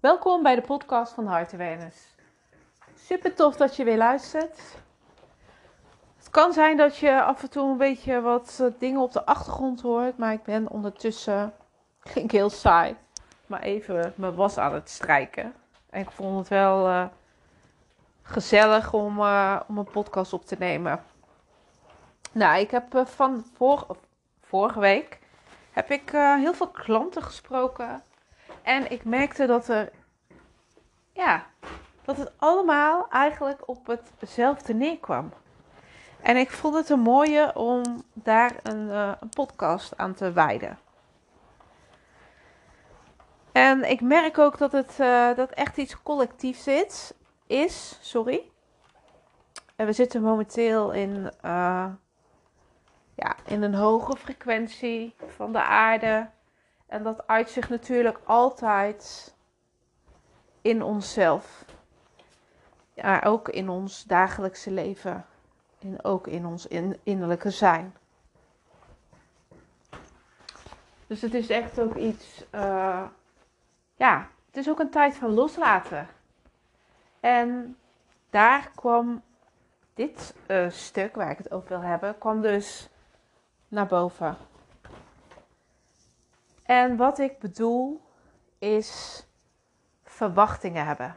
Welkom bij de podcast van Heart Awareness. Super tof dat je weer luistert. Het kan zijn dat je af en toe een beetje wat eh, dingen op de achtergrond hoort, maar ik ben ondertussen, ging heel saai, maar even mijn was aan het strijken. En ik vond het wel uh, gezellig om, uh, een podcast op te nemen. Nou, ik heb van vor, vorige week heb ik heel veel klanten gesproken. En ik merkte dat er, ja, dat het allemaal eigenlijk op hetzelfde neerkwam. En ik vond het een mooie om daar een, uh, een podcast aan te wijden. En ik merk ook dat het uh, dat echt iets collectiefs is. is sorry. En we zitten momenteel in, uh, ja, in een hoge frequentie van de aarde. En dat uit zich natuurlijk altijd in onszelf. Ja, ook in ons dagelijkse leven. En ook in ons innerlijke zijn. Dus het is echt ook iets. Uh, ja, het is ook een tijd van loslaten. En daar kwam dit uh, stuk waar ik het over wil hebben, kwam dus naar boven. En wat ik bedoel is verwachtingen hebben.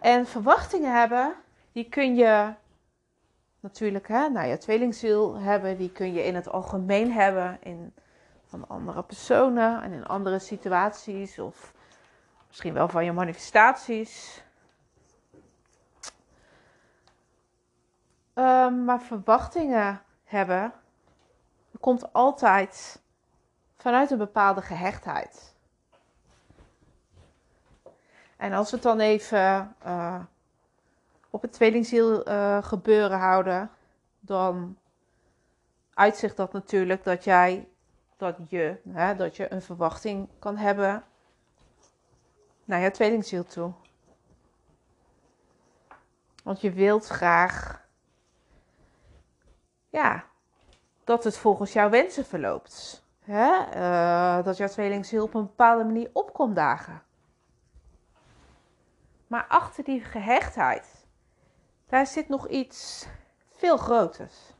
En verwachtingen hebben, die kun je natuurlijk hè, naar je tweelingziel hebben, die kun je in het algemeen hebben in, van andere personen en in andere situaties of misschien wel van je manifestaties. Um, maar verwachtingen hebben komt altijd vanuit een bepaalde gehechtheid. En als we het dan even uh, op het tweelingziel uh, gebeuren houden, dan uitzicht dat natuurlijk dat jij, dat je, hè, dat je een verwachting kan hebben naar je tweelingziel toe. Want je wilt graag, ja, dat het volgens jouw wensen verloopt. Hè? Uh, dat jouw tweelingziel op een bepaalde manier opkomt dagen. Maar achter die gehechtheid, daar zit nog iets veel groters.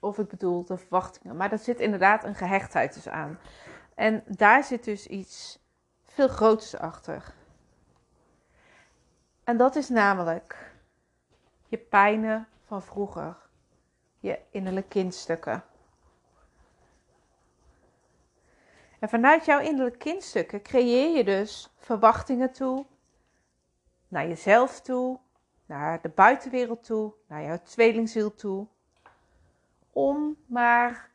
Of ik bedoel de verwachtingen. Maar daar zit inderdaad een gehechtheid dus aan. En daar zit dus iets veel groters achter. En dat is namelijk je pijnen van vroeger. Je innerlijke kindstukken. En vanuit jouw innerlijke kindstukken creëer je dus verwachtingen toe naar jezelf toe, naar de buitenwereld toe, naar jouw tweelingziel toe. Om maar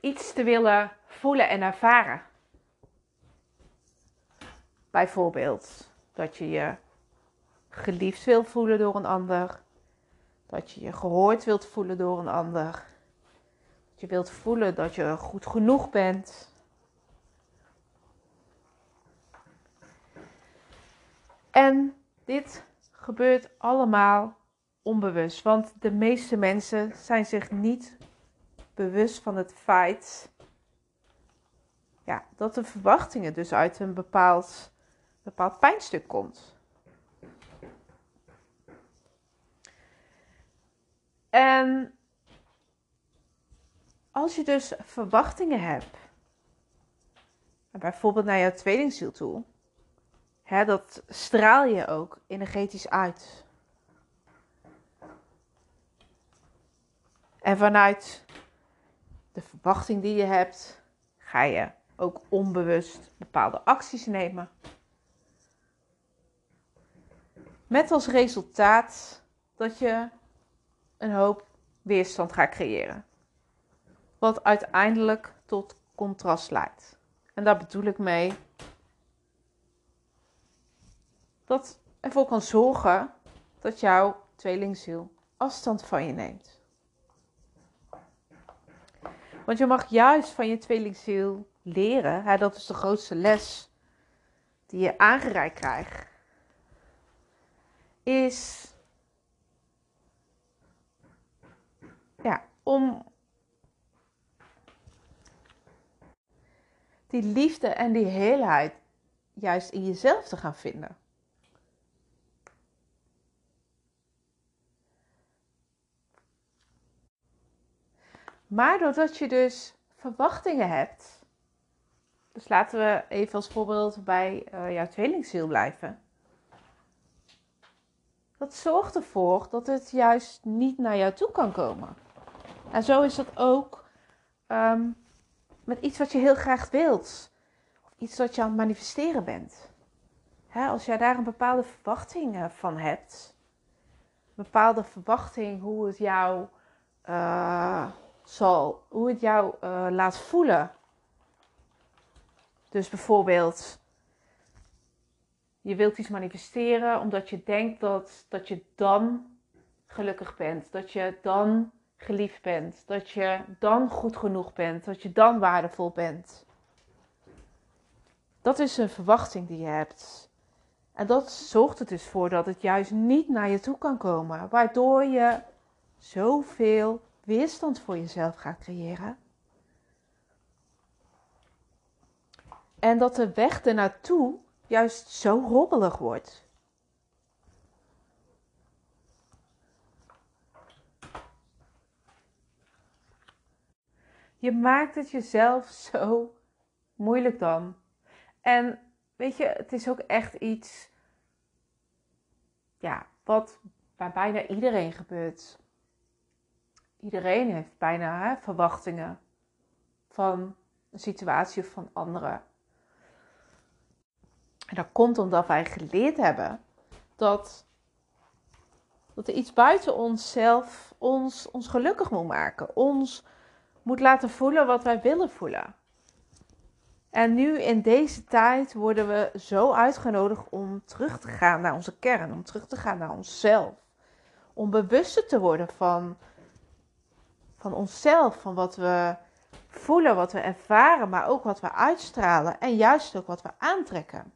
iets te willen voelen en ervaren. Bijvoorbeeld dat je je geliefd wil voelen door een ander. Dat je je gehoord wilt voelen door een ander. Dat je wilt voelen dat je goed genoeg bent. En dit gebeurt allemaal onbewust. Want de meeste mensen zijn zich niet bewust van het feit ja, dat de verwachtingen dus uit een bepaald, bepaald pijnstuk komt. En als je dus verwachtingen hebt, bijvoorbeeld naar jouw tweelingziel toe, hè, dat straal je ook energetisch uit. En vanuit de verwachting die je hebt, ga je ook onbewust bepaalde acties nemen. Met als resultaat dat je een hoop weerstand gaat creëren. Wat uiteindelijk tot contrast leidt. En daar bedoel ik mee dat ervoor kan zorgen dat jouw tweelingziel afstand van je neemt. Want je mag juist van je tweelingziel leren, hè, dat is de grootste les die je aangereikt krijgt, is ja, om die liefde en die heelheid juist in jezelf te gaan vinden. Maar doordat je dus verwachtingen hebt, dus laten we even als voorbeeld bij eh, jouw tweelingziel blijven. Dat zorgt ervoor dat het juist niet naar jou toe kan komen. En zo is dat ook ehm, met iets wat je heel graag wilt. Of iets wat je aan het manifesteren bent. als jij daar een bepaalde verwachting van hebt. Een bepaalde verwachting hoe het jou uh, zal, hoe het jou uh, laat voelen. Dus bijvoorbeeld, je wilt iets manifesteren omdat je denkt dat, dat je dan gelukkig bent. Dat je dan geliefd bent. Dat je dan goed genoeg bent. Dat je dan waardevol bent. Dat is een verwachting die je hebt. En dat zorgt er dus voor dat het juist niet naar je toe kan komen. Waardoor je zoveel weerstand voor jezelf gaat creëren. En dat de weg ernaartoe juist zo robbelig wordt. Je maakt het jezelf zo moeilijk dan. En weet je, het is ook echt iets ja, wat bij bijna iedereen gebeurt. Iedereen heeft bijna verwachtingen van een situatie of van anderen. En dat komt omdat wij geleerd hebben dat, dat er iets buiten onszelf ons, ons gelukkig moet maken. Ons moet laten voelen wat wij willen voelen. En nu in deze tijd worden we zo uitgenodigd om terug te gaan naar onze kern, om terug te gaan naar onszelf. Om bewuster te worden van, van onszelf, van wat we voelen, wat we ervaren, maar ook wat we uitstralen en juist ook wat we aantrekken.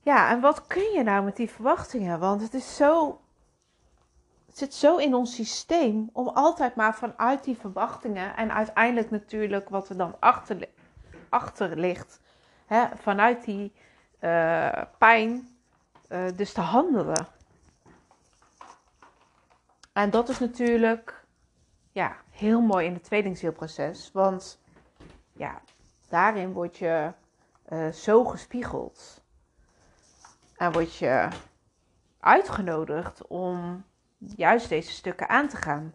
Ja, en wat kun je nou met die verwachtingen? Want het is zo. Zit zo in ons systeem om altijd maar vanuit die verwachtingen en uiteindelijk natuurlijk wat er dan achter, achter ligt, hè, vanuit die uh, pijn, uh, dus te handelen. En dat is natuurlijk ja, heel mooi in het tweelingzielproces, want ja, daarin word je uh, zo gespiegeld. En word je uitgenodigd om juist deze stukken aan te gaan.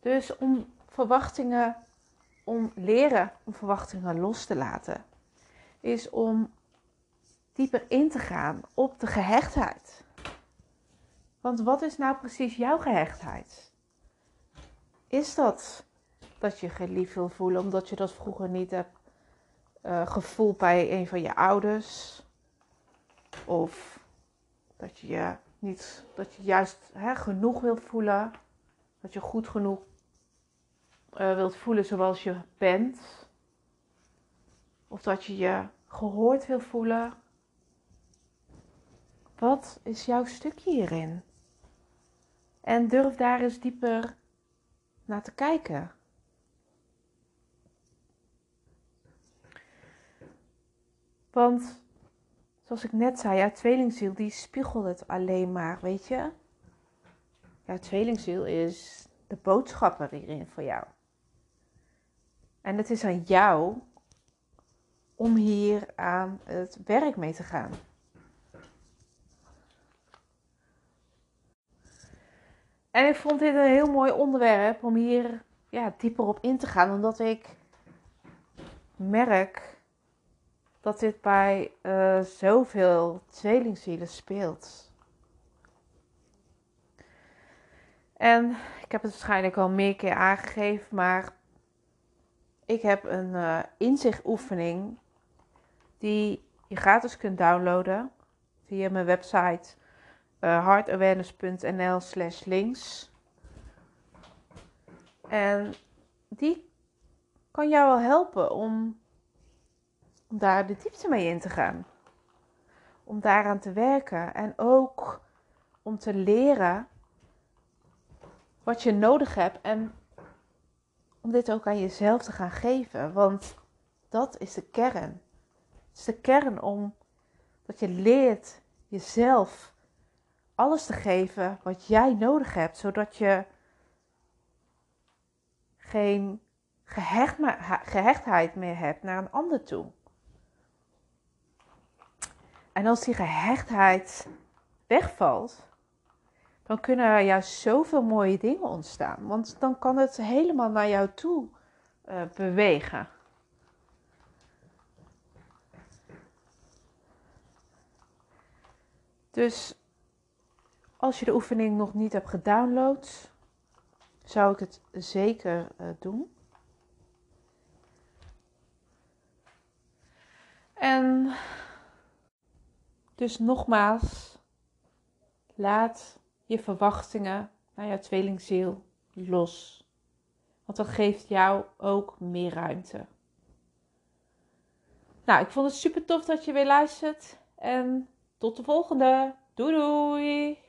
Dus om verwachtingen, om leren om verwachtingen los te laten, is om dieper in te gaan op de gehechtheid. Want wat is nou precies jouw gehechtheid? Is dat dat je geliefd wil voelen omdat je dat vroeger niet hebt uh, gevoel bij een van je ouders. Of dat je je niet, dat je juist hè, genoeg wilt voelen. Dat je goed genoeg uh, wilt voelen zoals je bent. Of dat je je gehoord wilt voelen. Wat is jouw stukje hierin? En durf daar eens dieper naar te kijken. Want zoals ik net zei, jouw tweelingziel die spiegelt het alleen maar, weet je. Jouw tweelingziel is de boodschapper hierin voor jou. En het is aan jou om hier aan het werk mee te gaan. En ik vond dit een heel mooi onderwerp om hier ja, dieper op in te gaan, omdat ik merk dat dit bij uh, zoveel tweelingzielen speelt. En ik heb het waarschijnlijk al meer keer aangegeven, maar ik heb een uh, inzichtoefening die je gratis kunt downloaden via mijn website uh, eh, heartawareness.nl slash links. En die kan jou wel helpen om om daar de diepte mee in te gaan. Om daaraan te werken en ook om te leren wat je nodig hebt en om dit ook aan jezelf te gaan geven. Want dat is de kern. Het is de kern om dat je leert jezelf alles te geven wat jij nodig hebt, zodat je geen gehecht, gehechtheid meer hebt naar een ander toe. En als die gehechtheid wegvalt, dan kunnen er juist zoveel mooie dingen ontstaan. Want dan kan het helemaal naar jou toe uh, bewegen. Dus als je de oefening nog niet hebt gedownload, zou ik het zeker uh, doen. En dus nogmaals, laat je verwachtingen naar jouw tweelingziel los. Want dat geeft jou ook meer ruimte. Nou, ik vond het super tof dat je weer luistert. En tot de volgende. Doei doei!